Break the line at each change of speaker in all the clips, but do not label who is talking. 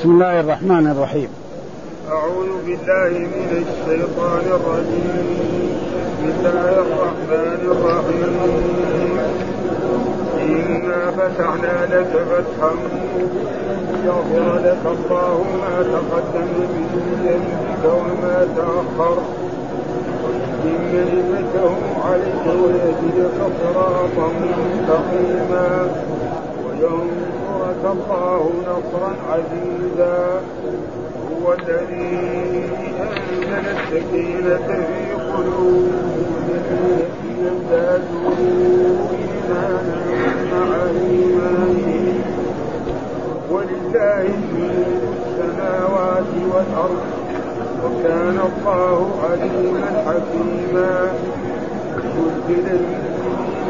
بسم الله الرحمن الرحيم أعوذ بالله من الشيطان الرجيم بسم الله الرحمن الرحيم إنا فتحنا لك فتحا يغفر لك الله ما تقدم من ذنبك وما تأخر إن عزته عليك ويجدك صراطا مستقيما ويوم نصرك الله نصرا عزيزا هو الذي أنزل السكينة في قلوب ليزدادوا إيمانا مع إيمانهم ولله ملك السماوات والأرض وكان الله عليما حكيما نزل الذين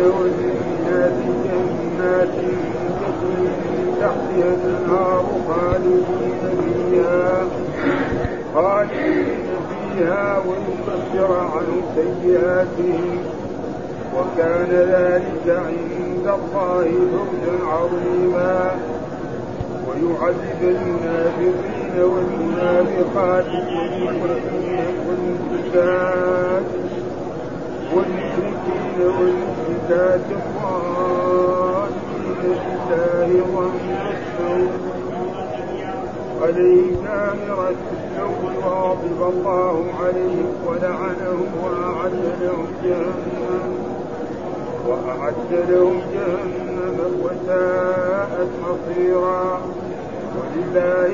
والذين جنات تجري تحتها الأنهار خالدين فيها خالدين فيها ويكفر عن سيئاتهم وكان ذلك عند الله فوزا عظيما ويعذب المنافقين والمنافقات والمشركين والمشركات والمشركين والمشركات لله ظن السوء علينا وغضب الله عليهم ولعنهم وأعد لهم جهنم وأعد لهم جهنم وساءت مصيرا ولله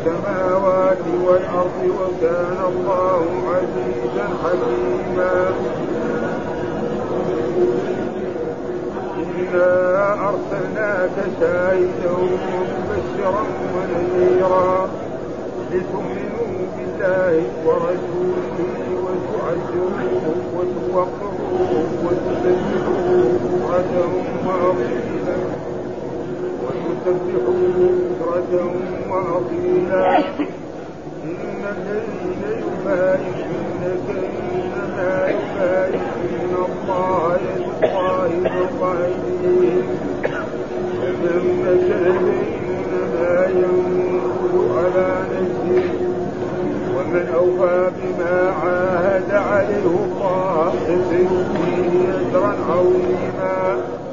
السماوات والأرض وكان الله عزيزا حكيما إنا أرسلناك شاهدا ومبشرا ونذيرا لتؤمنوا بالله ورسوله وتعزروه وتوقروه وتسبحوه بكرة وأصيلا وتسبحوه بكرة وأصيلا إن الذين يبايعون لكنها فإن الله يصاحب قلبهم ومن أوفى بما عاهد عليه الله يزيد به
أجرا عظيما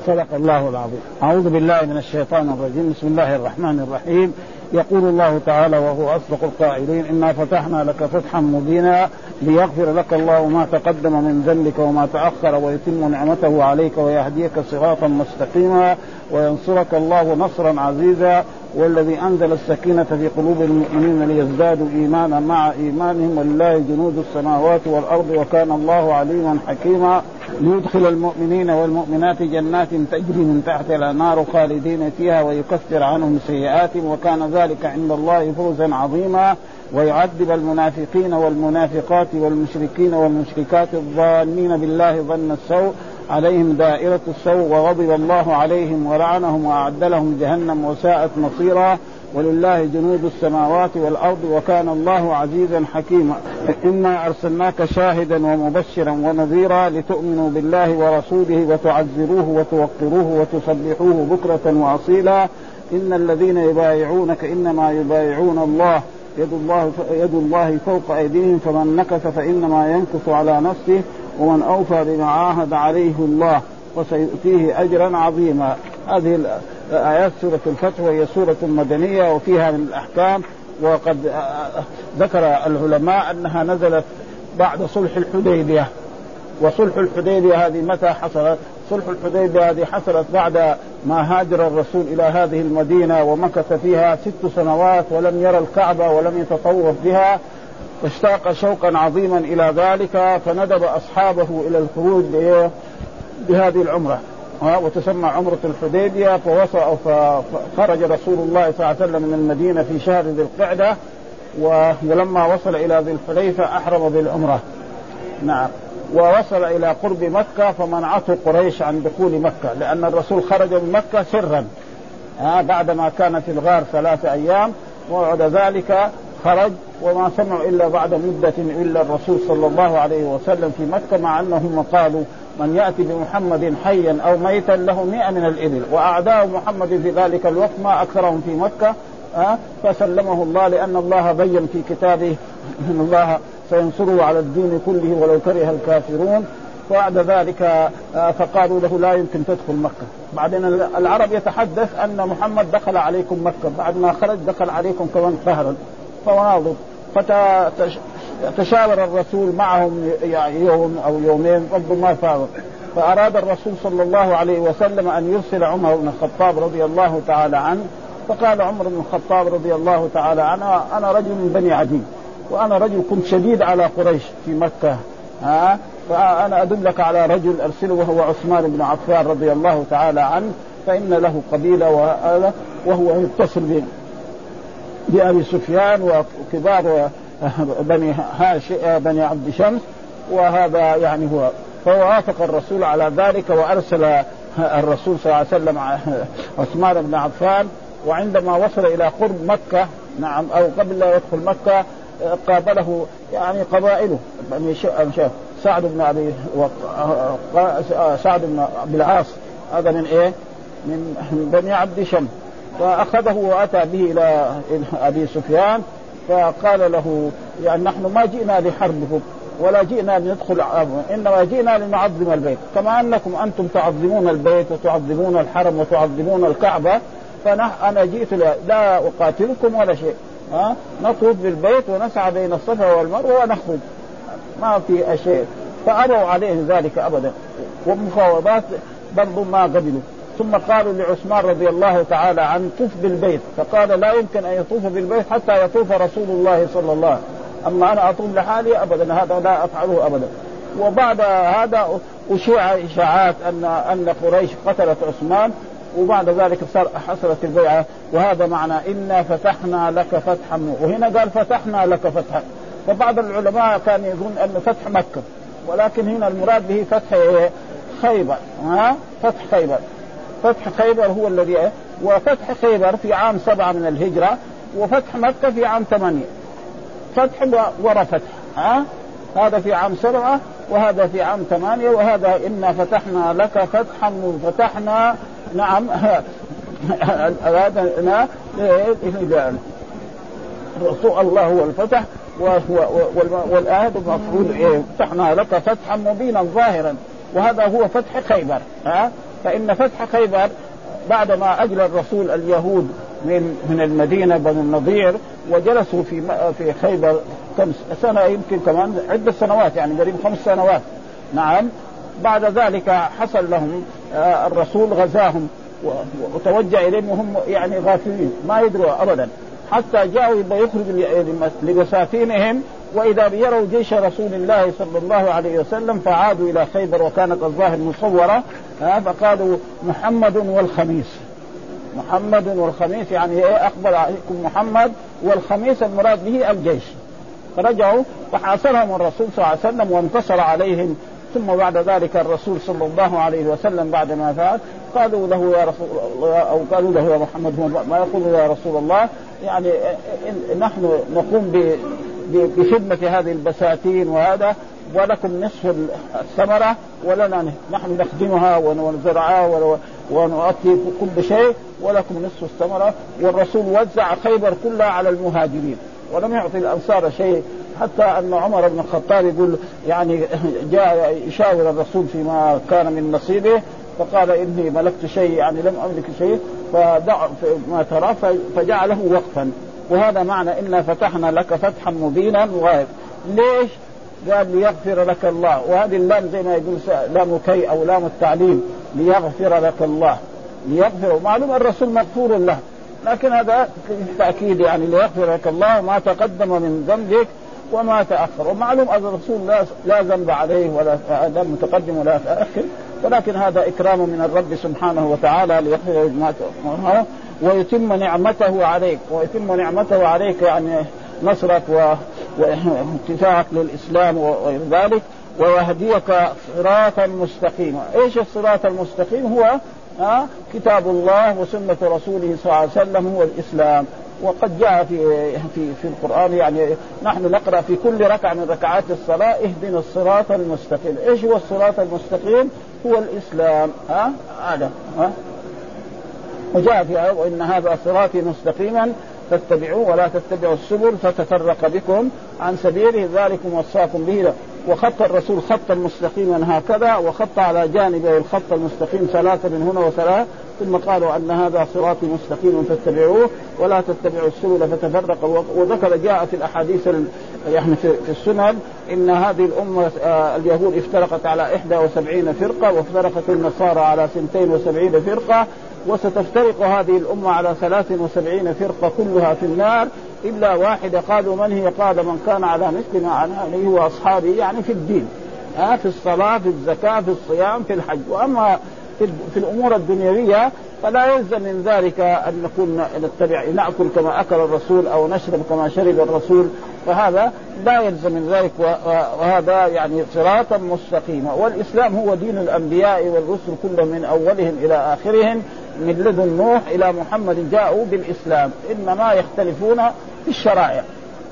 صدق الله العظيم أعوذ بالله من الشيطان الرجيم بسم الله الرحمن الرحيم يقول الله تعالى وهو أصدق القائلين إنا فتحنا لك فتحا مبينا ليغفر لك الله ما تقدم من ذنبك وما تأخر ويتم نعمته عليك ويهديك صراطا مستقيما وينصرك الله نصرا عزيزا والذي أنزل السكينة في قلوب المؤمنين ليزدادوا إيمانا مع إيمانهم ولله جنود السماوات والأرض وكان الله عليما حكيما ليدخل المؤمنين والمؤمنات جنات تجري من تحتها الانهار خالدين فيها ويكفر عنهم سيئاتهم وكان ذلك عند الله فوزا عظيما ويعذب المنافقين والمنافقات والمشركين والمشركات الظانين بالله ظن السوء عليهم دائرة السوء وغضب الله عليهم ولعنهم وأعد لهم جهنم وساءت مصيرا ولله جنود السماوات والارض وكان الله عزيزا حكيما انا ارسلناك شاهدا ومبشرا ونذيرا لتؤمنوا بالله ورسوله وتعزروه وتوقروه وتسبحوه بكره واصيلا ان الذين يبايعونك انما يبايعون الله يد الله يد الله فوق ايديهم فمن نكث فانما ينكث على نفسه ومن اوفى بما عاهد عليه الله وسيؤتيه اجرا عظيما هذه آيات سورة الفتح وهي سورة مدنية وفيها من الأحكام وقد ذكر العلماء أنها نزلت بعد صلح الحديبية وصلح الحديبية هذه متى حصلت؟ صلح الحديبية هذه حصلت بعد ما هاجر الرسول إلى هذه المدينة ومكث فيها ست سنوات ولم يرى الكعبة ولم يتطوف بها فاشتاق شوقا عظيما إلى ذلك فندب أصحابه إلى الخروج بهذه العمرة وتسمى عمرة الحديبية فوصل فخرج رسول الله صلى الله عليه وسلم من المدينة في شهر ذي القعدة ولما وصل إلى ذي الحليفة أحرم بالعمرة نعم ووصل إلى قرب مكة فمنعته قريش عن دخول مكة لأن الرسول خرج من مكة سرا بعدما بعد ما كان في الغار ثلاثة أيام وبعد ذلك خرج وما سمعوا إلا بعد مدة إلا الرسول صلى الله عليه وسلم في مكة مع أنهم قالوا من يأتي بمحمد حيا أو ميتا له مئة من الإبل وأعداء محمد في ذلك الوقت ما أكثرهم في مكة أه؟ فسلمه الله لأن الله بين في كتابه أن الله سينصره على الدين كله ولو كره الكافرون وبعد ذلك آه، فقالوا له لا يمكن تدخل مكة بعدين العرب يتحدث أن محمد دخل عليكم مكة بعد ما خرج دخل عليكم كمان فهرا فمناظر تشاور الرسول معهم يعني يوم او يومين ربما فاهم فاراد الرسول صلى الله عليه وسلم ان يرسل عمر بن الخطاب رضي الله تعالى عنه فقال عمر بن الخطاب رضي الله تعالى عنه انا رجل من بني عدي وانا رجل كنت شديد على قريش في مكه ها فانا ادلك على رجل ارسله وهو عثمان بن عفان رضي الله تعالى عنه فان له قبيله وهو يتصل بابي سفيان وكبار بني هاش بني عبد شمس وهذا يعني هو فوافق الرسول على ذلك وارسل الرسول صلى الله عليه وسلم عثمان بن عفان وعندما وصل الى قرب مكه نعم او قبل لا يدخل مكه قابله يعني قبائله بني سعد بن ابي سعد بن ابي العاص هذا من ايه؟ من بني عبد شمس فاخذه واتى به الى ابي سفيان فقال له يعني نحن ما جئنا لحربكم ولا جئنا لندخل انما جئنا لنعظم البيت كما انكم انتم تعظمون البيت وتعظمون الحرم وتعظمون الكعبه فانا انا جئت لا اقاتلكم ولا شيء ها نطوف بالبيت ونسعى بين الصفا والمروه ونخرج ما في شيء فابوا عليه ذلك ابدا والمفاوضات برضو ما قبلوا ثم قالوا لعثمان رضي الله تعالى عنه طف بالبيت فقال لا يمكن ان يطوف بالبيت حتى يطوف رسول الله صلى الله عليه وسلم اما انا اطوف لحالي ابدا هذا لا افعله ابدا وبعد هذا اشيع اشاعات ان ان قريش قتلت عثمان وبعد ذلك صار حصلت البيعه وهذا معنى انا فتحنا لك فتحا وهنا قال فتحنا لك فتحا فبعض العلماء كان يظن ان فتح مكه ولكن هنا المراد به فتح خيبر ها فتح خيبر فتح خيبر هو الذي إيه؟ وفتح خيبر في عام سبعة من الهجرة وفتح مكة في عام ثمانية فتح ورا فتح ها هذا في عام سبعة وهذا في عام ثمانية وهذا إنا فتحنا لك فتحا فتحنا نعم أرادنا رسول الله هو الفتح والآيات المفروض إيه فتحنا لك فتحا مبينا ظاهرا وهذا هو فتح خيبر ها فإن فتح خيبر بعدما أجلى الرسول اليهود من من المدينة بن النضير وجلسوا في في خيبر كم سنة يمكن كمان عدة سنوات يعني قريب خمس سنوات نعم بعد ذلك حصل لهم آه، الرسول غزاهم وتوجه إليهم وهم يعني غافلين ما يدروا أبدا حتى جاءوا يبغى يخرج لبساتينهم واذا بيروا جيش رسول الله صلى الله عليه وسلم فعادوا الى خيبر وكانت الظاهر مصوره فقالوا محمد والخميس محمد والخميس يعني ايه عليكم محمد والخميس المراد به الجيش فرجعوا فحاصرهم الرسول صلى الله عليه وسلم وانتصر عليهم ثم بعد ذلك الرسول صلى الله عليه وسلم بعد ما فعل قالوا له يا رسول الله او قالوا له يا محمد ما يقول يا رسول الله يعني نحن نقوم بخدمة هذه البساتين وهذا ولكم نصف الثمرة ولنا نحن نخدمها ونزرعها ونؤتي كل شيء ولكم نصف الثمرة والرسول وزع خيبر كلها على المهاجرين ولم يعطي الأنصار شيء حتى أن عمر بن الخطاب يقول يعني جاء يشاور الرسول فيما كان من نصيبه فقال إني ملكت شيء يعني لم أملك شيء فدع ما ترى فجعله وقفا وهذا معنى إنا فتحنا لك فتحا مبينا وغير ليش؟ قال ليغفر لك الله وهذه اللام زي ما يقول لام كي أو لام التعليم ليغفر لك الله ليغفر معلوم الرسول مغفور له لكن هذا تأكيد يعني ليغفر لك الله ما تقدم من ذنبك وما تأخر ومعلوم أن الرسول لا, لا ذنب عليه ولا ذنب متقدم ولا تأخر ولكن هذا إكرام من الرب سبحانه وتعالى ليغفر ما ويتم نعمته عليك ويتم نعمته عليك يعني نصرك و... وانتفاعك للاسلام وغير ذلك ويهديك صراطا مستقيما، ايش الصراط المستقيم؟ هو ها آه، كتاب الله وسنه رسوله صلى الله عليه وسلم هو الاسلام وقد جاء في في في القران يعني نحن نقرا في كل ركعه من ركعات الصلاه اهدنا الصراط المستقيم، ايش هو الصراط المستقيم؟ هو الاسلام ها آه، هذا آه. ها وجاء في وان هذا صراطي مستقيما فاتبعوه ولا تتبعوا السبل فتفرق بكم عن سبيله ذلكم وصاكم به وخط الرسول خطا مستقيما هكذا وخط على جانبه الخط المستقيم ثلاثه من هنا وثلاثه ثم قالوا ان هذا صراطي مستقيم فاتبعوه ولا تتبعوا السبل فتفرق وذكر جاء يعني في الاحاديث يعني في السنن ان هذه الامه آه، اليهود افترقت على 71 فرقه وافترقت النصارى على 72 فرقه وستفترق هذه الأمة على 73 فرقة كلها في النار إلا واحدة قالوا من هي قال من كان على مثل ما أنا عليه وأصحابه يعني في الدين آه في الصلاة في الزكاة في الصيام في الحج وأما في الأمور الدنيوية فلا يلزم من ذلك أن نكون نتبع نأكل كما أكل الرسول أو نشرب كما شرب الرسول فهذا لا يلزم من ذلك وهذا يعني صراطا مستقيما والإسلام هو دين الأنبياء والرسل كلهم من أولهم إلى آخرهم من لدن نوح الى محمد جاءوا بالاسلام انما يختلفون في الشرائع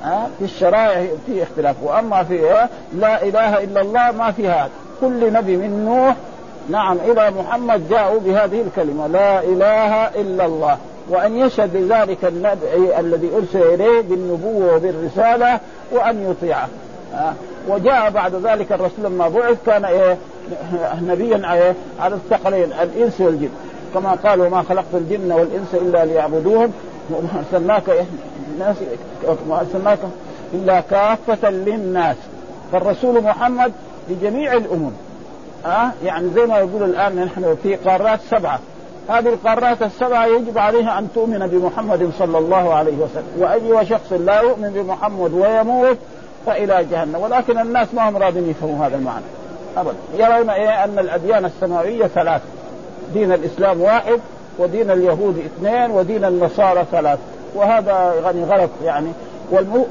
ها في الشرائع في اختلاف واما في لا اله الا الله ما في هذا كل نبي من نوح نعم الى محمد جاءوا بهذه الكلمه لا اله الا الله وان يشهد بذلك النبي الذي ارسل اليه بالنبوه وبالرساله وان يطيعه أه؟ وجاء بعد ذلك الرسول لما بعث كان ايه نبيا على الثقلين الانس والجن كما قال وما خلقت الجن والانس الا ليعبدوهم وما ارسلناك إيه؟ الناس وما ارسلناك الا كافه للناس فالرسول محمد لجميع الامم ها أه؟ يعني زي ما يقول الان نحن في قارات سبعه هذه القارات السبعه يجب عليها ان تؤمن بمحمد صلى الله عليه وسلم واي شخص لا يؤمن بمحمد ويموت فالى جهنم ولكن الناس ما هم راضين يفهموا هذا المعنى ابدا يرون ايه ان الاديان السماويه ثلاث دين الاسلام واحد ودين اليهود اثنين ودين النصارى ثلاث وهذا يعني غلط يعني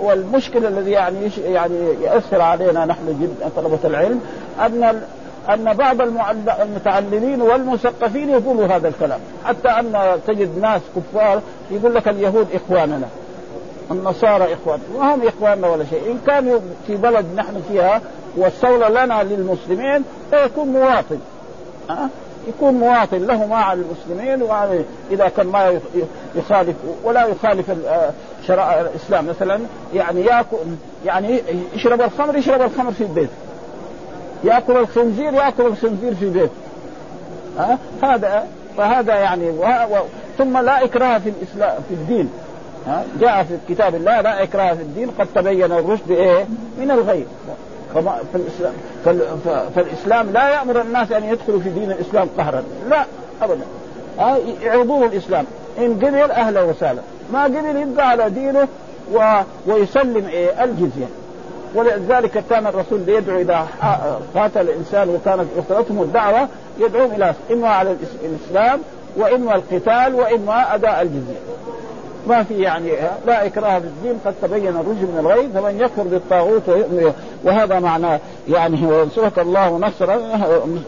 والمشكله الذي يعني يعني يؤثر علينا نحن جدا طلبه العلم ان ان بعض المتعلمين والمثقفين يقولوا هذا الكلام، حتى ان تجد ناس كفار يقول لك اليهود اخواننا النصارى اخواننا، ما هم اخواننا ولا شيء، ان كانوا في بلد نحن فيها والثوره لنا للمسلمين فيكون مواطن. ها؟ أه؟ يكون مواطن له ما على المسلمين وعلى اذا كان ما يخالف ولا يخالف آه، شرائع الاسلام مثلا يعني ياكل يعني يشرب الخمر يشرب الخمر في البيت ياكل الخنزير ياكل الخنزير في بيته ها هذا فهذا يعني ثم لا اكراه في الاسلام في الدين ها جاء في كتاب الله لا اكراه في الدين قد تبين الرشد ايه من الغيب فالإسلام, فالإسلام لا يأمر الناس أن يدخلوا في دين الإسلام قهرا لا أبدا آه، يعرضوه الإسلام إن قبل أهلا وسهلا ما قبل يبقى على دينه و... ويسلم إيه الجزية ولذلك كان الرسول يدعو إذا آه، قاتل الإنسان وكانت وصلتهم الدعوة يدعوهم إلى إما على الإسلام وإما القتال وإما أداء الجزية ما في يعني لا إكراه في الدين قد تبين الرجل من الغي فمن يكفر بالطاغوت وهذا معناه يعني وينصرك الله نصرا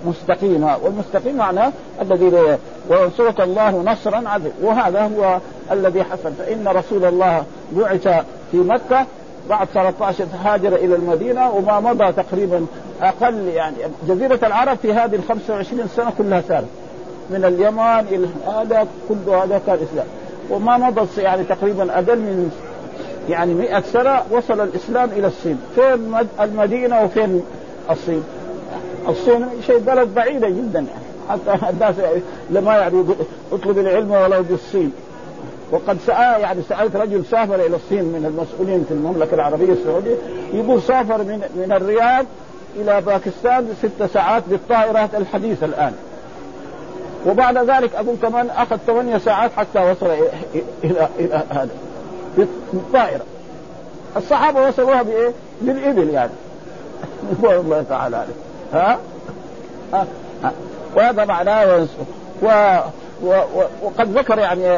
مستقيما والمستقيم معناه الذي وينصرك الله نصرا عزيزا وهذا هو الذي حصل فإن رسول الله بعث في مكة بعد 13 هاجر الى المدينه وما مضى تقريبا اقل يعني جزيره العرب في هذه ال 25 سنه كلها سارت من اليمن الى هذا كل هذا كان اسلام وما مضت يعني تقريبا اقل من يعني 100 سنه وصل الاسلام الى الصين، فين المدينه وفين الصين؟ الصين شيء بلد بعيده جدا يعني حتى الناس لما يعني اطلب العلم ولو بالصين وقد سأل يعني سألت رجل سافر إلى الصين من المسؤولين في المملكة العربية السعودية يقول سافر من من الرياض إلى باكستان ست ساعات بالطائرات الحديثة الآن وبعد ذلك اقول كمان اخذ ثمانية ساعات حتى وصل الى الى هذا بالطائره الصحابه وصلوها بايه؟ بالابل يعني والله تعالى عليه ها؟, ها؟, ها؟ وهذا معناه و... و... وقد ذكر يعني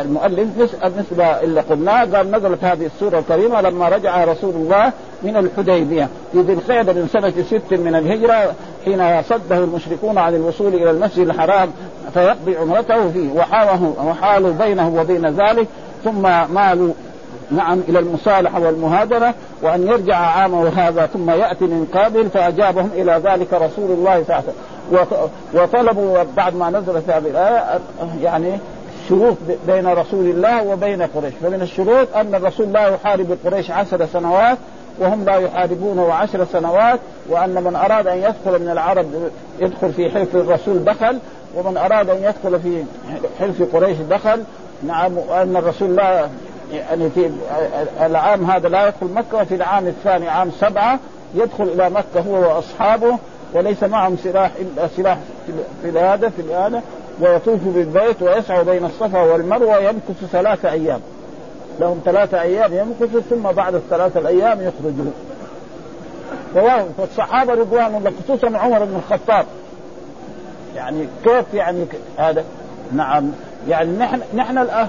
المؤلف بالنسبه اللي قلناه قال نزلت هذه السوره الكريمه لما رجع رسول الله من الحديبيه في ذي القعده من سنه ست من الهجره حين صده المشركون عن الوصول الى المسجد الحرام فيقضي عمرته فيه وحاله وحالوا بينه وبين ذلك ثم مالوا نعم الى المصالحه والمهادره وان يرجع عامه هذا ثم ياتي من قابل فاجابهم الى ذلك رسول الله صلى الله عليه وسلم وطلبوا بعد ما نزلت هذه الايه يعني شروط بين رسول الله وبين قريش فمن الشروط ان الرسول لا يحارب قريش عشر سنوات وهم لا يحاربونه عشر سنوات وأن من أراد أن يدخل من العرب يدخل في حلف الرسول دخل ومن أراد أن يدخل في حلف قريش دخل نعم وأن الرسول لا يعني في العام هذا لا يدخل مكة وفي العام الثاني عام سبعة يدخل إلى مكة هو وأصحابه وليس معهم سلاح إلا سلاح في الاده في الاده ويطوف بالبيت ويسعى بين الصفا والمروة يمكث ثلاثة أيام لهم ثلاثة أيام يمكثوا ثم بعد الثلاثة الأيام يخرجون فالصحابة رضوان الله خصوصا عمر بن الخطاب يعني كيف يعني هذا نعم يعني نحن نحن الآن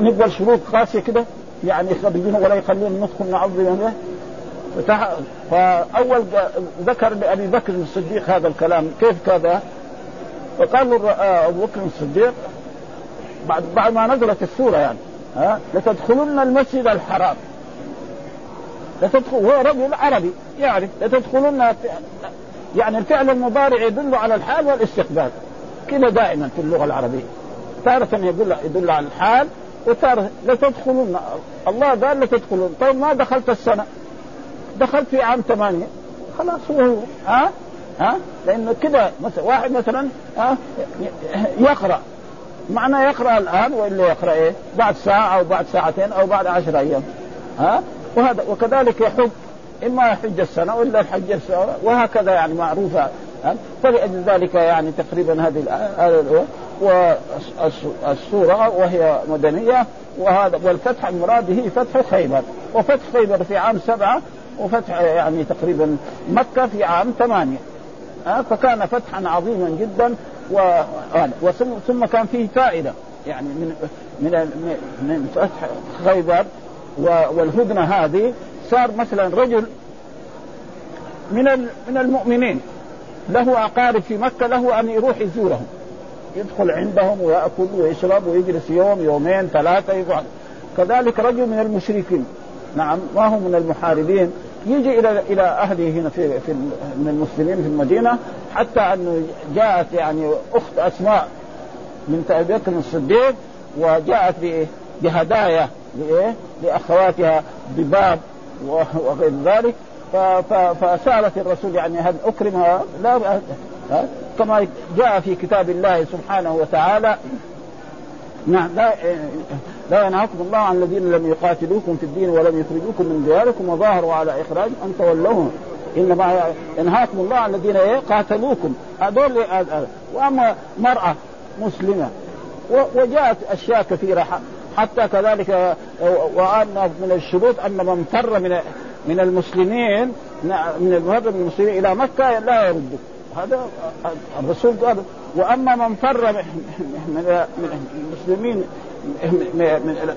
نقبل شروط قاسية كده يعني يخرجونه ولا يخلون ندخل نعوذ بالله فأول ذكر لأبي بكر الصديق هذا الكلام كيف كذا فقال آه، أبو بكر الصديق بعد بعد ما نزلت السوره يعني ها لتدخلن المسجد الحرام لتدخل هو رجل عربي يعرف يعني لتدخلن يعني الفعل المضارع يدل على الحال والاستقبال كذا دائما في اللغه العربيه تارة يدل يدل على الحال وتارة لتدخلن الله قال لتدخلن طيب ما دخلت السنه دخلت في عام ثمانية خلاص هو هو ها ها لانه كذا مثلا واحد مثلا ها يقرا معناه يقرا الان والا يقرا ايه؟ بعد ساعه او بعد ساعتين او بعد عشر ايام ها وهذا وكذلك يحج اما يحج السنه والا الحج السنه وهكذا يعني معروفه فلأجل ذلك يعني تقريبا هذه الآية والسورة وهي مدنية وهذا والفتح المراد به فتح خيبر وفتح خيبر في عام سبعة وفتح يعني تقريبا مكة في عام ثمانية فكان فتحا عظيما جدا و... و... ثم كان فيه فائده يعني من من من فتح خيبر والهدنه هذه صار مثلا رجل من من المؤمنين له اقارب في مكه له ان يروح يزورهم يدخل عندهم وياكل ويشرب ويجلس يوم يومين ثلاثه يقعد كذلك رجل من المشركين نعم ما هو من المحاربين يجي الى الى اهله هنا في في من المسلمين في المدينه حتى انه جاءت يعني اخت اسماء من ابي بكر الصديق وجاءت بهدايا لايه؟ لاخواتها بباب وغير ذلك فسالت الرسول يعني هل اكرمها؟ لا كما جاء في كتاب الله سبحانه وتعالى نعم لا إيه، لا ينهاكم الله عن الذين لم يقاتلوكم في الدين ولم يخرجوكم من دياركم وظاهروا على اخراج ان تولوهم انما ينهاكم الله عن الذين إيه، قاتلوكم هذول آه، آه، واما مراه مسلمه وجاءت اشياء كثيره حتى كذلك آه، وان من الشروط ان من فر من من المسلمين من من المسلمين الى مكه لا يرده هذا الرسول قال واما من فر من المسلمين من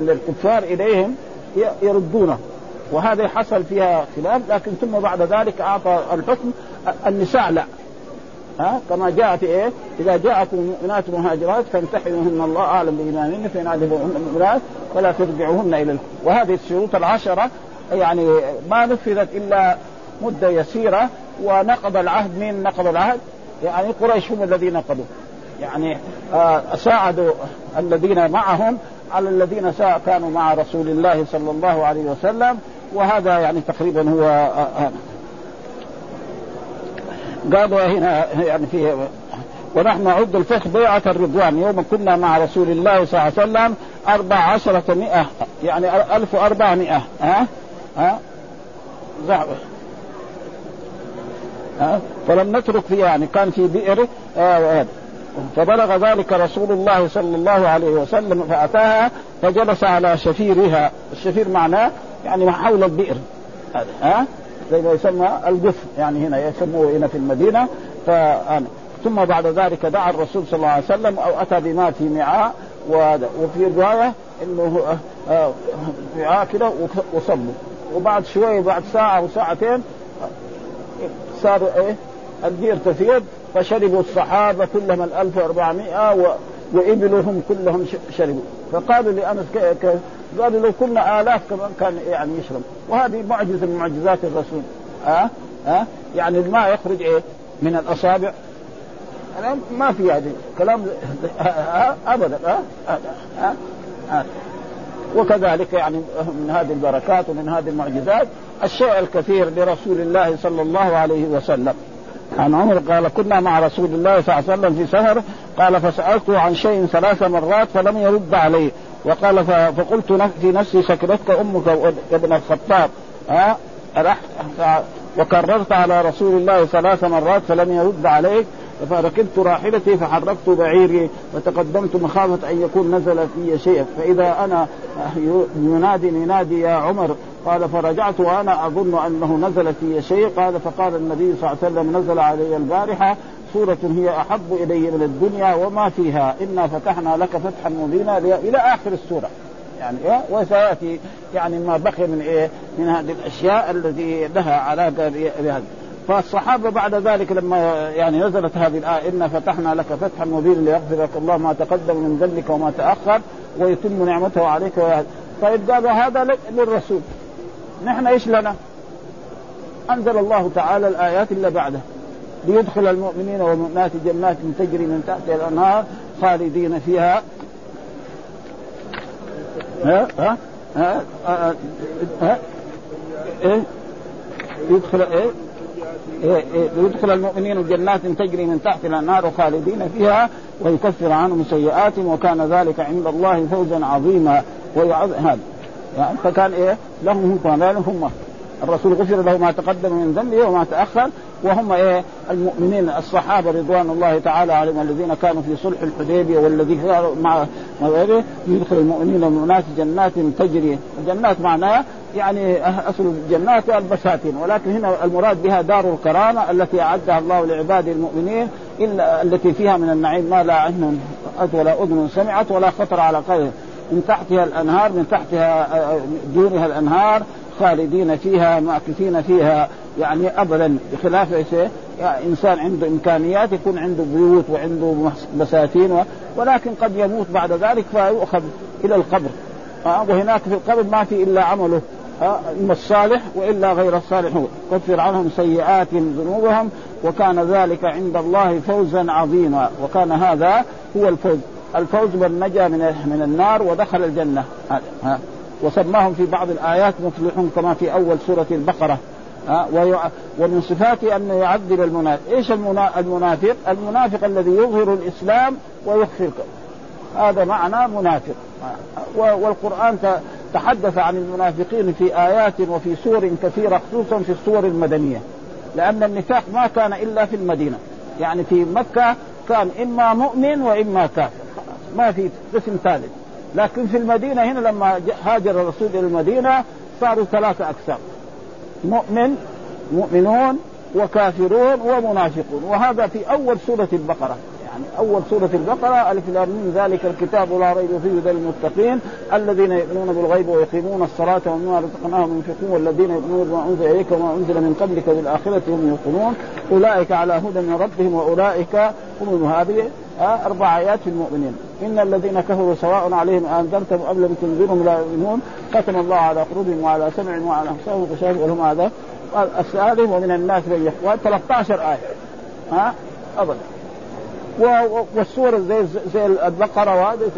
من الكفار اليهم يردونه وهذا حصل فيها خلاف لكن ثم بعد ذلك اعطى الحكم النساء لا ها كما جاء في ايه؟ اذا جاءكم مؤمنات مهاجرات فامتحنوهن الله اعلم بايمانهن فان عجبوهن المؤمنات فلا ترجعوهن الى وهذه الشروط العشره يعني ما نفذت الا مده يسيره ونقض العهد من نقض العهد يعني قريش هم الذين قضوا يعني آه، ساعدوا الذين معهم على الذين كانوا مع رسول الله صلى الله عليه وسلم وهذا يعني تقريبا هو آه، آه، قالوا هنا يعني فيه ونحن نعد الفتح بيعة الرضوان يوم كنا مع رسول الله صلى الله عليه وسلم أربع عشرة مئة يعني ألف وأربعمائة ها ها فلم نترك فيها يعني كان في بئر آه، فبلغ ذلك رسول الله صلى الله عليه وسلم فأتاها فجلس على شفيرها الشفير معناه يعني حول البئر ها زي ما يسمى الجف يعني هنا يسموه هنا في المدينة ف... ثم بعد ذلك دعا الرسول صلى الله عليه وسلم أو أتى بما في معاء وفي رواية أنه معاء آه، آه، كده وصلوا وبعد شوية بعد ساعة أو ساعتين صاروا ايه البئر تفيض فشربوا الصحابة كلهم ال 1400 و... وإبلهم كلهم شربوا فقالوا لأنس ك... ك... قالوا لو كنا آلاف كمان كان يعني يشرب وهذه معجزة من معجزات الرسول ها أه؟ أه؟ ها يعني الماء يخرج إيه من الأصابع أنا ما في هذه كلام أبدا ها أه؟ وكذلك يعني من هذه البركات ومن هذه المعجزات الشيء الكثير لرسول الله صلى الله عليه وسلم عن عمر قال كنا مع رسول الله صلى الله عليه وسلم في سهر قال فسألته عن شيء ثلاث مرات فلم يرد عليه وقال فقلت في نفسي سكرتك أمك ابن الخطاب ها وكررت على رسول الله ثلاث مرات فلم يرد عليك فركبت راحلتي فحركت بعيري وتقدمت مخافة أن يكون نزل في شيء فإذا أنا ينادي ينادي يا عمر قال فرجعت وأنا أظن أنه نزل في شيء قال فقال النبي صلى الله عليه وسلم نزل علي البارحة سورة هي أحب إلي من الدنيا وما فيها إنا فتحنا لك فتحا مبينا إلى آخر السورة يعني إيه؟ وسيأتي يعني ما بقي من إيه من هذه الأشياء التي لها علاقة بهذا فالصحابه بعد ذلك لما يعني نزلت هذه الايه انا فتحنا لك فتحا مبينا ليغفر لك الله ما تقدم من ذنبك وما تاخر ويتم نعمته عليك طيب قال هذا للرسول نحن ايش لنا؟ انزل الله تعالى الايات اللي بعده ليدخل المؤمنين والمؤمنات جنات تجري من تحتها الانهار خالدين فيها ها ها ها, ها, ها, ها ايه يدخل ايه ليدخل المؤمنين جنات تجري من تحت النار خالدين فيها ويكفر عنهم سيئاتهم وكان ذلك عند الله فوزا عظيما ويعظ هذا يعني فكان ايه لهم هم الرسول غفر له ما تقدم من ذنبه وما تاخر وهم ايه المؤمنين الصحابه رضوان الله تعالى عليهم الذين كانوا في صلح الحديبيه والذين كانوا مع غيره يدخل المؤمنين والمؤمنات جنات تجري جنات معناها يعني أه- اصل الجنات البساتين ولكن هنا المراد بها دار الكرامه التي اعدها الله لعباده المؤمنين الا التي فيها من النعيم ما لا عين رأت ولا اذن سمعت ولا خطر على قلب من تحتها الانهار من تحتها آه، آه، دونها الانهار خالدين فيها معكفين فيها يعني ابدا بخلاف يعني انسان عنده امكانيات يكون عنده بيوت وعنده بساتين و... ولكن قد يموت بعد ذلك فيؤخذ الى القبر آه وهناك في القبر ما في الا عمله آه الصالح والا غير الصالح كفر عنهم سيئات ذنوبهم وكان ذلك عند الله فوزا عظيما وكان هذا هو الفوز الفوز من نجا من من النار ودخل الجنه هذا آه. وسماهم في بعض الآيات مفلحون كما في أول سورة البقرة أه؟ ومن صفاته أن يعذب المنافق إيش المنافق المنافق الذي يظهر الإسلام ويخفي هذا معنى منافق والقرآن تحدث عن المنافقين في آيات وفي سور كثيرة خصوصا في السور المدنية لأن النفاق ما كان إلا في المدينة يعني في مكة كان إما مؤمن وإما كافر ما في قسم ثالث لكن في المدينه هنا لما هاجر الرسول الى المدينه صاروا ثلاثه اقسام مؤمن مؤمنون وكافرون ومنافقون وهذا في اول سوره البقره يعني اول سوره البقره الف من ذلك الكتاب لا ريب فيه ذا للمتقين الذين يؤمنون بالغيب ويقيمون الصلاه ومما رزقناهم ينفقون والذين يؤمنون بما انزل اليك وما انزل من قبلك بالآخرة هم يوقنون اولئك على هدى من ربهم واولئك هم هذه اربع ايات في المؤمنين ان الذين كفروا سواء عليهم انذرتهم ام لم تنذرهم لا يؤمنون ختم الله على قلوبهم وعلى سمعهم وعلى ابصارهم غشاوه ولهم هذا الثالث ومن الناس من يحوى 13 ايه ها ابدا والسور زي زي البقره وهذه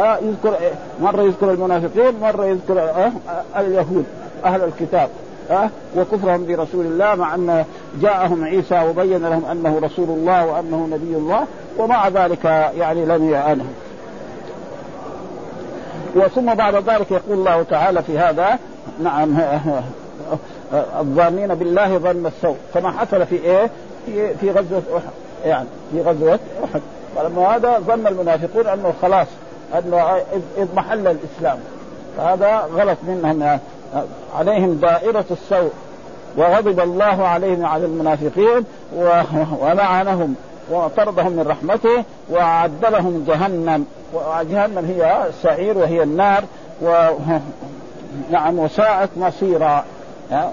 آه يذكر إيه؟ مره يذكر المنافقين مره يذكر آه اليهود اهل الكتاب أه؟ وكفرهم برسول الله مع أن جاءهم عيسى وبين لهم أنه رسول الله وأنه نبي الله ومع ذلك يعني لم يعانهم وثم بعد ذلك يقول الله تعالى في هذا نعم الظانين بالله ظن السوء كما حصل في ايه؟ في في غزوه احد يعني في غزوه احد فلما هذا ظن المنافقون انه خلاص انه اضمحل الاسلام فهذا غلط منهم يعني عليهم دائرة السوء وغضب الله عليهم على المنافقين ولعنهم وطردهم من رحمته وعدلهم جهنم وجهنم هي السعير وهي النار و نعم وساءت مصيرا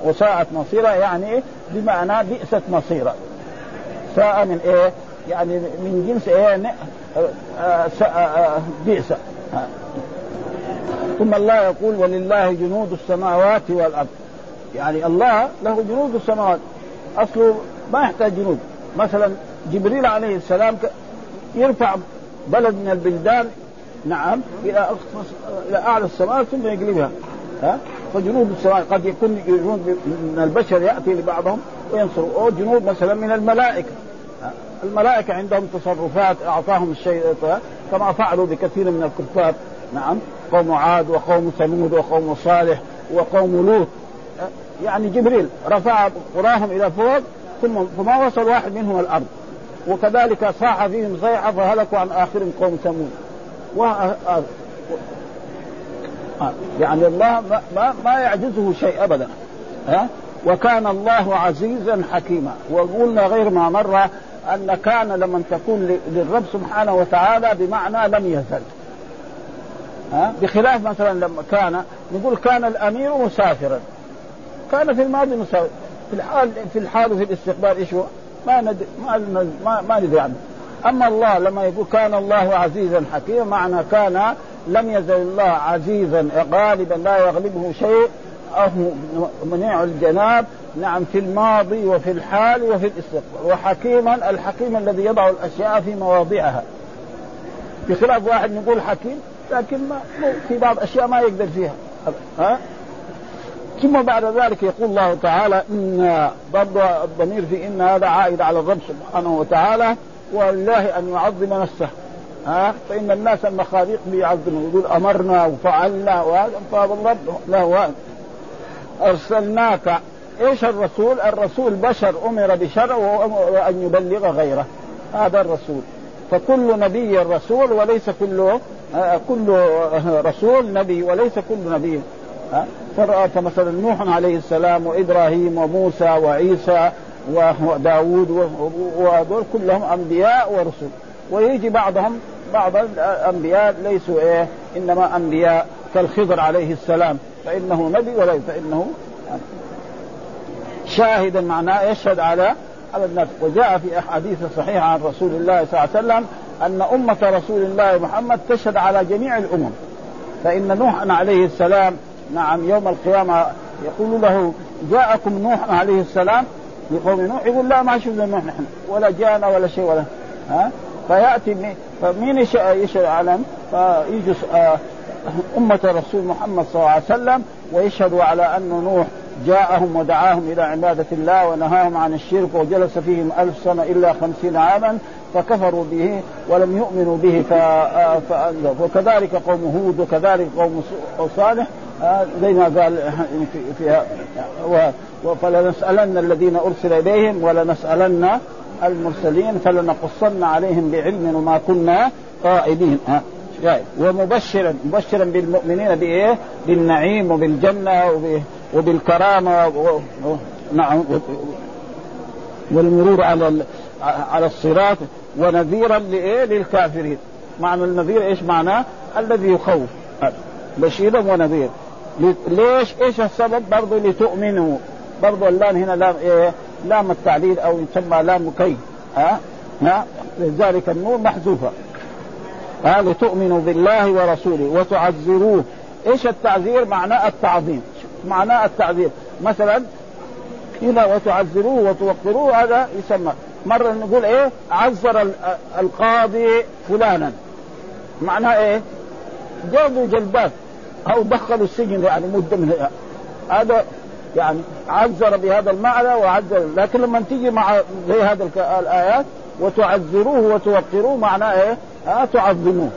وساءت مصيرا يعني بمعنى بئست مصيرا ساء من ايه؟ يعني من جنس ايه؟ آه، آه، بئس ثم الله يقول ولله جنود السماوات والارض يعني الله له جنود السماوات اصله ما يحتاج جنود مثلا جبريل عليه السلام يرفع بلد من البلدان نعم الى الى اعلى السماء ثم يقلبها ها فجنود السماء قد يكون جنود من البشر ياتي لبعضهم وينصر او جنود مثلا من الملائكه الملائكه عندهم تصرفات اعطاهم الشيء كما فعلوا بكثير من الكفار نعم قوم عاد وقوم ثمود وقوم صالح وقوم لوط أه؟ يعني جبريل رفع قراهم الى فوق ثم فما وصل واحد منهم الارض وكذلك صاح فيهم صيحه فهلكوا عن اخرهم قوم ثمود و... أه- أه- يعني الله ما, ما, ما يعجزه شيء ابدا ها وكان الله عزيزا حكيما وقلنا غير ما مره ان كان لمن تكون للرب سبحانه وتعالى بمعنى لم يزل ها بخلاف مثلا لما كان نقول كان الامير مسافرا كان في الماضي مسافر في الحال في الحال وفي الاستقبال ايش هو؟ ما ندري ما ما, ما ندري عنه اما الله لما يقول كان الله عزيزا حكيما معنى كان لم يزل الله عزيزا غالبا لا يغلبه شيء أو منيع الجناب نعم في الماضي وفي الحال وفي الاستقبال وحكيما الحكيم الذي يضع الاشياء في مواضعها بخلاف واحد نقول حكيم لكن ما في بعض اشياء ما يقدر فيها ها ثم بعد ذلك يقول الله تعالى ان برضه الضمير في ان هذا عائد على الرب سبحانه وتعالى ولله ان يعظم نفسه ها فان الناس المخاليق بيعظموا يقول امرنا وفعلنا وهذا فهذا الرب له ارسلناك ايش الرسول؟ الرسول بشر امر بشرع وان يبلغ غيره هذا الرسول فكل نبي رسول وليس كل آه، كل رسول نبي وليس كل نبي آه، فمثلا نوح عليه السلام وإبراهيم وموسى وعيسى وداود وهذول كلهم أنبياء ورسل ويجي بعضهم بعض الأنبياء ليسوا إيه إنما أنبياء كالخضر عليه السلام فإنه نبي وليس فإنه شاهدا معناه يشهد على على الناس وجاء في أحاديث صحيحة عن رسول الله صلى الله عليه وسلم أن أمة رسول الله محمد تشهد على جميع الأمم فإن نوح عليه السلام نعم يوم القيامة يقول له جاءكم نوح عليه السلام لقوم نوح يقول لا ما شفنا نوح نحن ولا جانا ولا شيء ولا ها فيأتي فمين يشهد على فيجلس آه، أمة رسول محمد صلى الله عليه وسلم ويشهد على أن نوح جاءهم ودعاهم إلى عبادة الله ونهاهم عن الشرك وجلس فيهم ألف سنة إلا خمسين عاما فكفروا به ولم يؤمنوا به وكذلك قوم هود وكذلك قوم صالح آه، زي ما قال فيها فلنسألن الذين أرسل إليهم ولنسألن المرسلين فلنقصن عليهم بعلم وما كنا قائدين آه، ومبشرا مبشرا بالمؤمنين بايه؟ بالنعيم وبالجنه وب وبالكرامه نعم والمرور على على الصراط ونذيرا لايه للكافرين معنى النذير ايش معناه؟ الذي يخوف بشيرا ونذير ليش ايش السبب برضه لتؤمنوا برضه اللام هنا لام ايه لام التعليل او يسمى لام كي ها ها لذلك النور محذوفه ها لتؤمنوا بالله ورسوله وتعزروه ايش التعزير معناه التعظيم معناه التعذير مثلا إذا وتعذروه وتوقروه هذا يسمى مرة نقول إيه عذر القاضي فلانا معناه إيه جابوا جلبات أو دخلوا السجن يعني مدة من هذا يعني عذر بهذا المعنى وعذر لكن لما تيجي مع زي هذه الآيات وتعذروه وتوقروه معناه إيه آه، تعظموه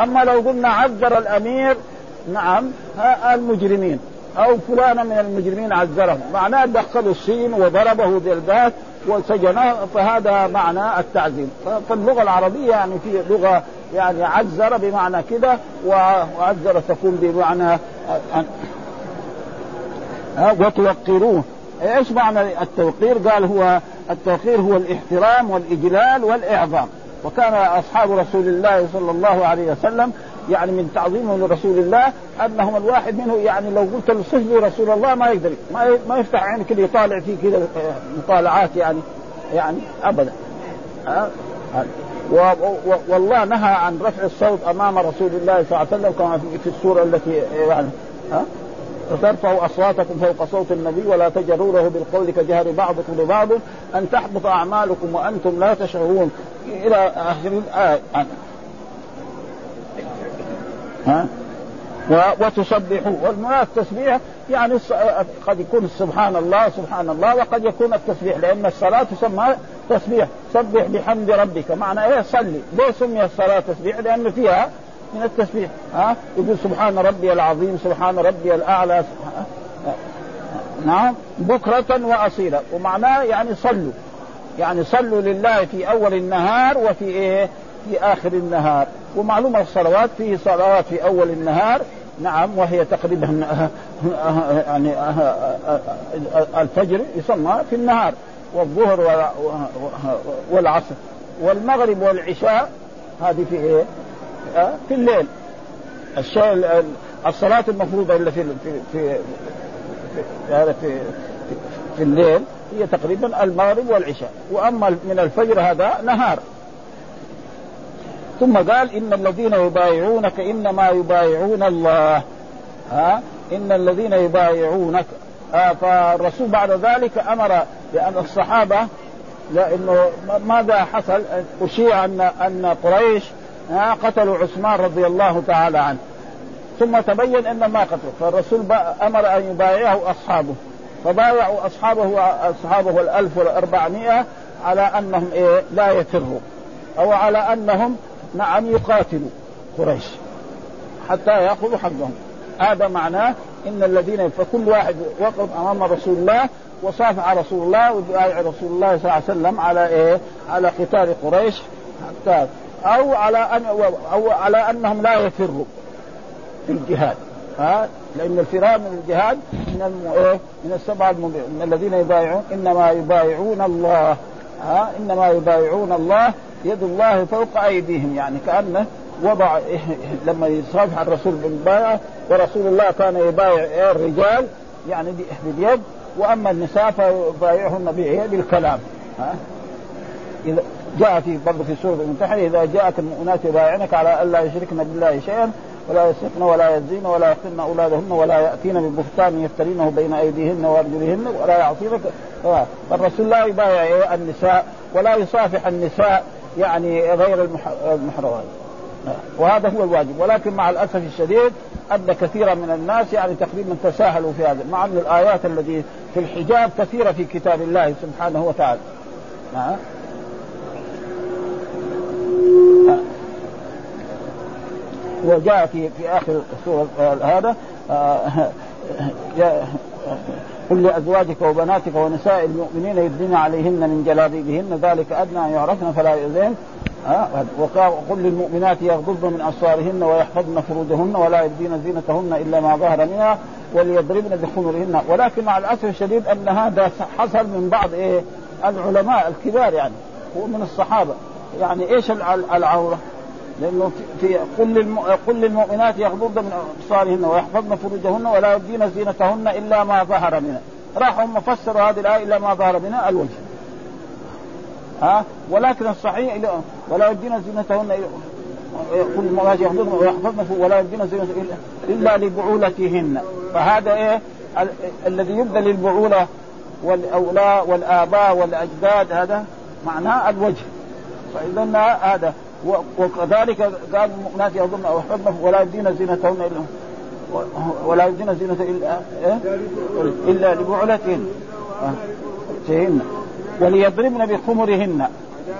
أما لو قلنا عذر الأمير نعم المجرمين او فلانا من المجرمين عذره معناه دخلوا السجن وضربه بالبات وسجنه فهذا معنى التعذيب فاللغه العربيه يعني في لغه يعني عذر بمعنى كده وعذر تكون بمعنى وتوقروه ايش معنى التوقير؟ قال هو التوقير هو الاحترام والاجلال والاعظام وكان اصحاب رسول الله صلى الله عليه وسلم يعني من تعظيمه لرسول الله انهم الواحد منهم يعني لو قلت له رسول الله ما يقدر ما ما يفتح عينه كذا يطالع فيه كذا آه، مطالعات يعني يعني ابدا أه؟ والله نهى عن رفع الصوت امام رسول الله صلى الله عليه وسلم كما في السوره التي آه، يعني ها ترفعوا اصواتكم فوق صوت النبي ولا تجروا له بالقول كجهر بعضكم لبعض ان تحبط اعمالكم وانتم لا تشعرون الى اخر الايه ها و... وتسبحوا والمراد تسبيح يعني قد يكون سبحان الله سبحان الله وقد يكون التسبيح لان الصلاه تسمى تسبيح سبح بحمد ربك معنى ايه صلي ليه سمي الصلاه تسبيح لان فيها من التسبيح ها يقول سبحان ربي العظيم سبحان ربي الاعلى سبحان... نعم بكرة وأصيلا ومعناه يعني صلوا يعني صلوا لله في أول النهار وفي إيه في آخر النهار ومعلومة الصلوات فيه صلوات في أول النهار نعم وهي تقريبا يعني الفجر يسمى في النهار والظهر والعصر والمغرب والعشاء هذه في ايه؟ في الليل الشيء الصلاة المفروضة اللي في في في في, في, في الليل هي تقريبا المغرب والعشاء واما من الفجر هذا نهار ثم قال ان الذين يبايعونك انما يبايعون الله ها ان الذين يبايعونك آه فالرسول بعد ذلك امر لان الصحابه لانه ماذا حصل؟ اشيع ان ان قريش آه قتلوا عثمان رضي الله تعالى عنه ثم تبين ان ما قتلوا فالرسول امر ان يبايعه اصحابه فبايعوا اصحابه اصحابه ال 1400 على انهم إيه لا يفروا او على انهم نعم يقاتلوا قريش حتى ياخذوا حقهم هذا معناه ان الذين فكل واحد وقف امام رسول الله وصافع رسول الله وبايع رسول الله صلى الله عليه وسلم على ايه؟ على قتال قريش حتى او على ان او على انهم لا يفروا في الجهاد ها لان الفرار من الجهاد من إيه؟ من السبعه من الذين يبايعون انما يبايعون الله ها انما يبايعون الله يد الله فوق ايديهم يعني كانه وضع لما يصافح الرسول بالمبايعه ورسول الله كان يبايع الرجال يعني باليد واما النساء فبايعهن الكلام ها اذا جاء في برضه في سوره الممتحنه اذا جاءك المؤمنات يبايعنك على الا يشركن بالله شيئا ولا يسرقن ولا يزين ولا يقتلن اولادهن ولا ياتين ببهتان يفترينه بين ايديهن وارجلهن ولا يعصينك فالرسول لا يبايع النساء ولا يصافح النساء يعني غير المحرمات وهذا هو الواجب ولكن مع الاسف الشديد ان كثيرا من الناس يعني تقريبا تساهلوا في هذا مع ان الايات التي في الحجاب كثيره في كتاب الله سبحانه وتعالى نعم وجاء في في اخر سوره آه، هذا آه، قل لازواجك وبناتك ونساء المؤمنين يدنين عليهن من جلابيبهن ذلك ادنى ان يعرفن فلا يؤذين أه؟ وقل للمؤمنات يغضضن من ابصارهن ويحفظن فروجهن ولا يبدين زينتهن الا ما ظهر منها وليضربن بخمرهن ولكن مع الاسف الشديد ان هذا حصل من بعض ايه العلماء الكبار يعني ومن الصحابه يعني ايش العوره؟ لانه في قل قل للمؤمنات يغضضن من ابصارهن ويحفظن فروجهن ولا يبدين زينتهن الا ما ظهر منها راحوا هم فسروا هذه الايه الا ما ظهر منها الوجه ها ولكن الصحيح ولا يبدين زينتهن قل للمؤمنات يغضضن ويحفظن ولا يبدين زينتهن الا لبعولتهن فهذا ايه ال... الذي يبدى للبعوله والاولاء والاباء والاجداد هذا معناه الوجه فاذا هذا وكذلك قال ناس يظن او حبه ولا يدين زينتهن الا ولا يدين زينة الا إيه؟ الا لبعلتهن وليضربن بخمرهن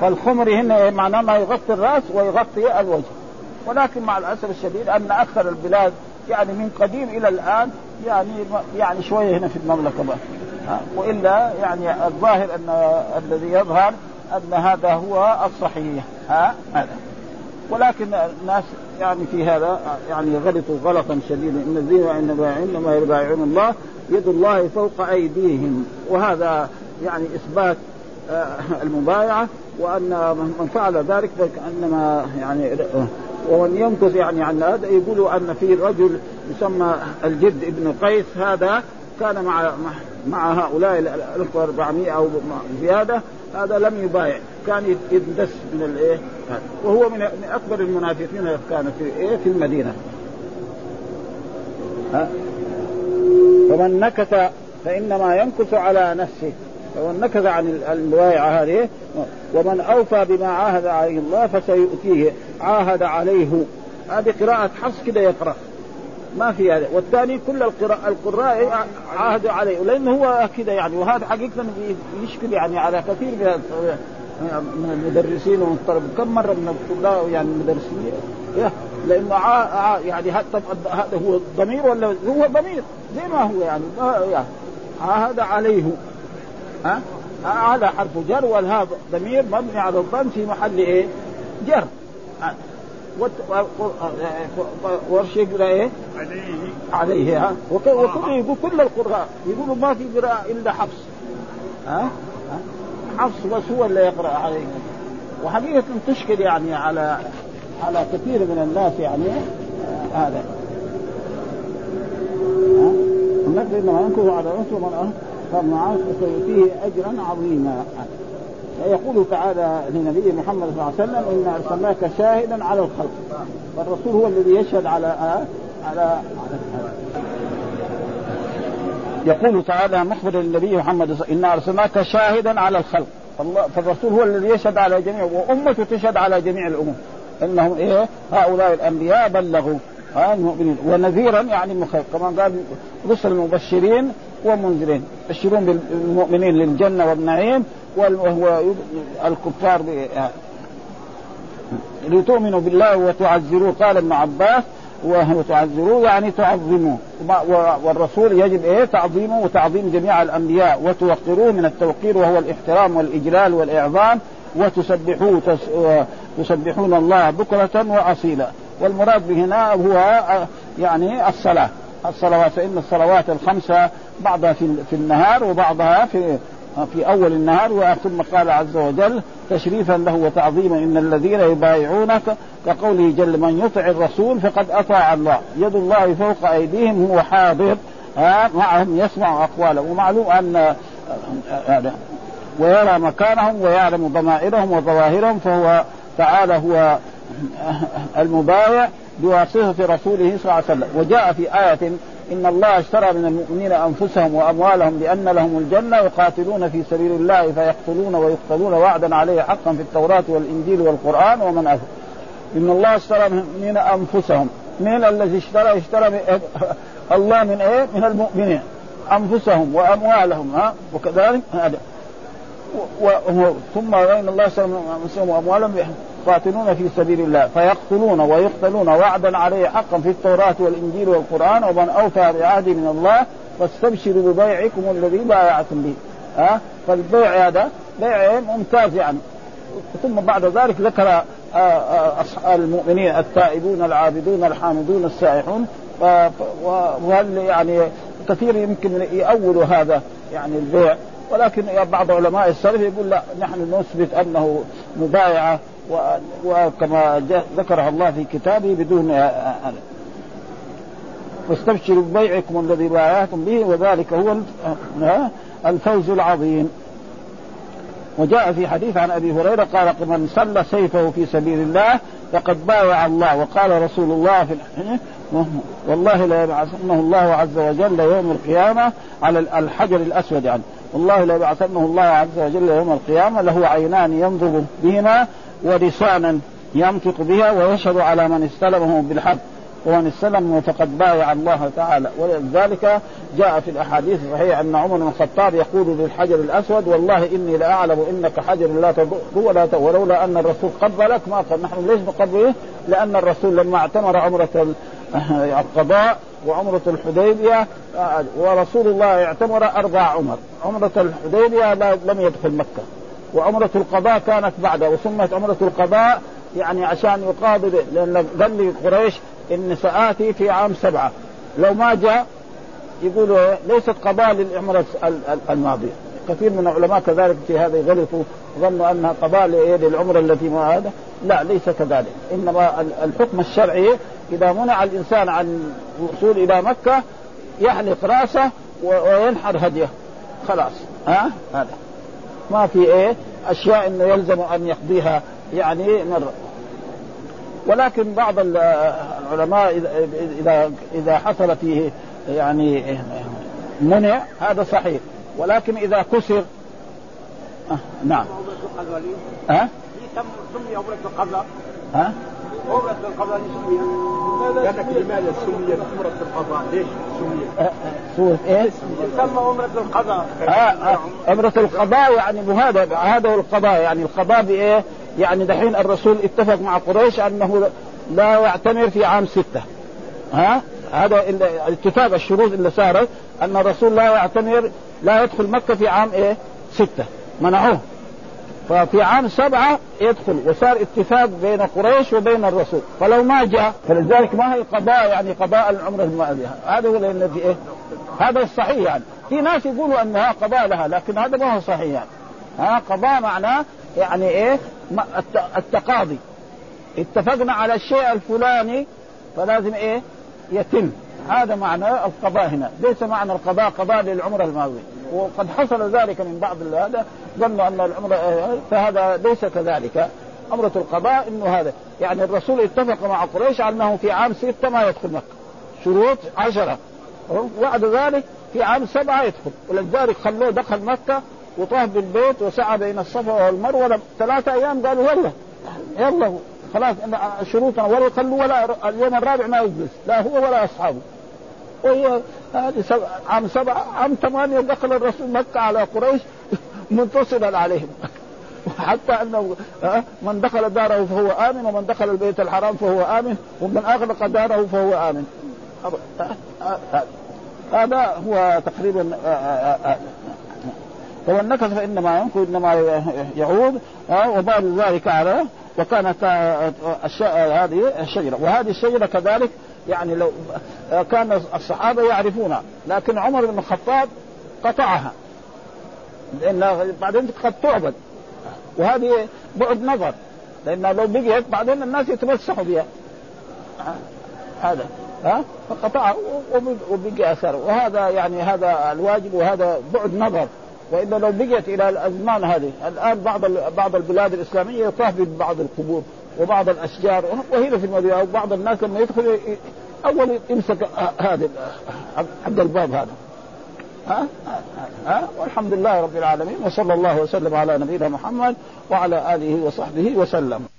فالخمرهن معناه ما يغطي الراس ويغطي الوجه ولكن مع الاسف الشديد ان اكثر البلاد يعني من قديم الى الان يعني يعني شويه هنا في المملكه بقى. والا يعني الظاهر ان الذي يظهر ان هذا هو الصحيح ها هذا ولكن الناس يعني في هذا يعني غلطوا غلطا شديدا ان الذين انما انما يبايعون الله يد الله فوق ايديهم وهذا يعني اثبات آه، المبايعه وان من فعل ذلك فكانما يعني آه، ومن ينقذ يعني عن هذا يقولوا ان في رجل يسمى الجد ابن قيس هذا كان مع مع هؤلاء ال 1400 او زياده هذا لم يبايع كان يندس من الايه وهو من اكبر المنافقين كان في ايه في المدينه ها فمن نكث فانما ينكث على نفسه فمن نكث عن البائعه هذه ومن اوفى بما عاهد عليه الله فسيؤتيه عاهد عليه هذه قراءه حفص كده يقرا ما في هذا والثاني كل القراء القراء عاهدوا عليه لانه هو كذا يعني وهذا حقيقه يشكل يعني على كثير من من المدرسين والطلبه كم مره من الطلاب يعني المدرسين لانه عا... يعني هذا هو الضمير ولا هو ضمير زي ما هو يعني ما عاهد عليه ها على حرف جر والهاء ضمير مبني على الضم في محل ايه؟ جر وارشق عليه عليه ها وكل يقول كل القراء يقولوا ما في قراءة الا حفص ها؟ حفص بس هو اللي يقرا عليه وحقيقة تشكل يعني على على كثير من الناس يعني آه، هذا النقد انما ينكر على انس ومن فمعاش سيؤتيه اجرا عظيما يقول تعالى لنبي محمد صلى الله عليه وسلم انا ارسلناك شاهدا على الخلق فالرسول هو الذي يشهد على على, على يقول تعالى مخبر النبي محمد انا ارسلناك شاهدا على الخلق فالرسول هو الذي يشهد على جميع وامته تشهد على جميع الامم انهم ايه هؤلاء الانبياء بلغوا المؤمنين ونذيرا يعني مخير كما قال رسل المبشرين ومنذرين يبشرون بالمؤمنين للجنة والنعيم وهو الكفار لتؤمنوا بالله وتعزروه قال ابن عباس وتعزروه يعني تعظموه والرسول يجب ايه تعظيمه وتعظيم جميع الانبياء وتوقروه من التوقير وهو الاحترام والاجلال والاعظام وتسبحوه تسبحون الله بكرة واصيلا والمراد به هنا هو يعني الصلاة الصلوات فإن الصلوات الخمسة بعضها في, في النهار وبعضها في في أول النهار ثم قال عز وجل تشريفا له وتعظيما إن الذين يبايعونك كقوله جل من يطع الرسول فقد أطاع الله يد الله فوق أيديهم هو حاضر معهم يسمع أقواله ومعلوم أن ويرى مكانهم ويعلم ضمائرهم وظواهرهم فهو تعالى هو المبايع بواسطة رسوله صلى الله عليه وسلم وجاء في آية إن الله اشترى من المؤمنين أنفسهم وأموالهم بأن لهم الجنة يقاتلون في سبيل الله فيقتلون ويقتلون وعدا عليه حقا في التوراة والإنجيل والقرآن ومن أثر إن الله اشترى من المؤمنين أنفسهم من الذي اشترى اشترى من إيه؟ الله من إيه؟ من المؤمنين أنفسهم وأموالهم ها وكذلك هذا و... و... ثم إن الله اشترى من أنفسهم وأموالهم يقاتلون في سبيل الله فيقتلون ويقتلون وعدا عليه حقا في التوراة والإنجيل والقرآن ومن أوفى بعهد من الله فاستبشروا ببيعكم الذي بايعتم به ها أه؟ فالبيع هذا بيع ممتاز يعني ثم بعد ذلك ذكر آه، آه، المؤمنين التائبون العابدون الحامدون السائحون وهل يعني كثير يمكن يأولوا هذا يعني البيع ولكن بعض علماء السلف يقول لا نحن نثبت انه مبايعه وكما ذكرها الله في كتابه بدون هذا واستبشروا ببيعكم الذي بايعتم به وذلك هو الفوز العظيم وجاء في حديث عن ابي هريره قال من سل سيفه في سبيل الله فقد بايع الله وقال رسول الله في والله ليبعثنه الله عز وجل يوم القيامه على الحجر الاسود عنه والله ليبعثنه الله عز وجل يوم القيامه له عينان ينظر بهما ولسانا ينطق بها ويشهد على من استلمه بالحق ومن استلمه فقد بايع الله تعالى ولذلك جاء في الاحاديث الصحيحه ان عمر بن الخطاب يقول للحجر الاسود والله اني لاعلم انك حجر لا تضر ولا ولولا ان الرسول قبلك ما قبل نحن ليش نقبله؟ لان الرسول لما اعتمر عمره القضاء وعمرة الحديبية آه، ورسول الله اعتمر أربع عمر عمرة الحديبية لم يدخل مكة وعمرة القضاء كانت بعده وسميت عمرة القضاء يعني عشان يقابل لأن قال قريش إن سآتي في عام سبعة لو ما جاء يقولوا ليست قضاء للعمرة الماضية كثير من العلماء كذلك في هذا غلطوا ظنوا انها قضاء للعمره التي ما هذا لا ليس كذلك انما الحكم الشرعي اذا منع الانسان عن الوصول الى مكه يحلق راسه وينحر هديه خلاص ها هذا ما في ايه اشياء انه يلزم ان يقضيها يعني مره إيه؟ ولكن بعض العلماء اذا اذا حصل فيه يعني منع هذا صحيح ولكن اذا كسر آه نعم ها؟ أه؟ ها؟ عمرة القضاء سميت لماذا أه، أه، سميت القضاء آه،, آه عمره القضاء أمرة عمره القضاء يعني هذا هذا هو القضاء يعني القضاء بايه؟ يعني دحين الرسول اتفق مع قريش انه لا يعتمر في عام ستة ها هذا الاتفاق الشروط اللي صارت ان الرسول لا يعتمر لا يدخل مكة في عام ايه؟ ستة منعوه ففي عام سبعة يدخل وصار اتفاق بين قريش وبين الرسول فلو ما جاء فلذلك ما هي قضاء يعني قضاء العمرة الماضية هذا هو لأن في إيه؟ هذا الصحيح يعني في ناس يقولوا أنها قضاء لها لكن هذا ما هو صحيح يعني ها قضاء معناه يعني إيه التقاضي اتفقنا على الشيء الفلاني فلازم إيه يتم هذا معنى القضاء هنا ليس معنى القضاء قضاء للعمرة الماضية وقد حصل ذلك من بعض هذا ظنوا ان العمره فهذا ليس كذلك عمرة القضاء انه هذا يعني الرسول اتفق مع قريش على انه في عام ستة ما يدخل مكة شروط عشرة وبعد ذلك في عام سبعة يدخل ولذلك خلوه دخل مكة وطاف بالبيت وسعى بين الصفا والمروة ثلاثة أيام قالوا يلا يلا خلاص شروطنا ولا يخلوا ولا اليوم الرابع ما يجلس لا هو ولا أصحابه وهو عام سبعة عام ثمانية دخل الرسول مكة على قريش منتصرا عليهم حتى انه من دخل داره فهو امن ومن دخل البيت الحرام فهو امن ومن اغلق داره فهو امن هذا هو تقريبا فمن نكث فانما ينكث انما يعود وبال ذلك على وكانت آه، آه، هذه الشجره وهذه الشجره كذلك يعني لو كان الصحابة يعرفونها لكن عمر بن الخطاب قطعها لأن بعدين قد تعبد وهذه بعد نظر لأن لو بقيت بعدين الناس يتمسحوا بها هذا ها فقطع وبقي اثر وهذا يعني هذا الواجب وهذا بعد نظر والا لو بقيت الى الازمان هذه الان بعض بعض البلاد الاسلاميه يطاف ببعض القبور وبعض الاشجار وهنا في المدينه وبعض الناس لما يدخل اول يمسك آه، هذا حق آه، الباب هذا ها؟, ها والحمد لله رب العالمين وصلى الله وسلم على نبينا محمد وعلى اله وصحبه وسلم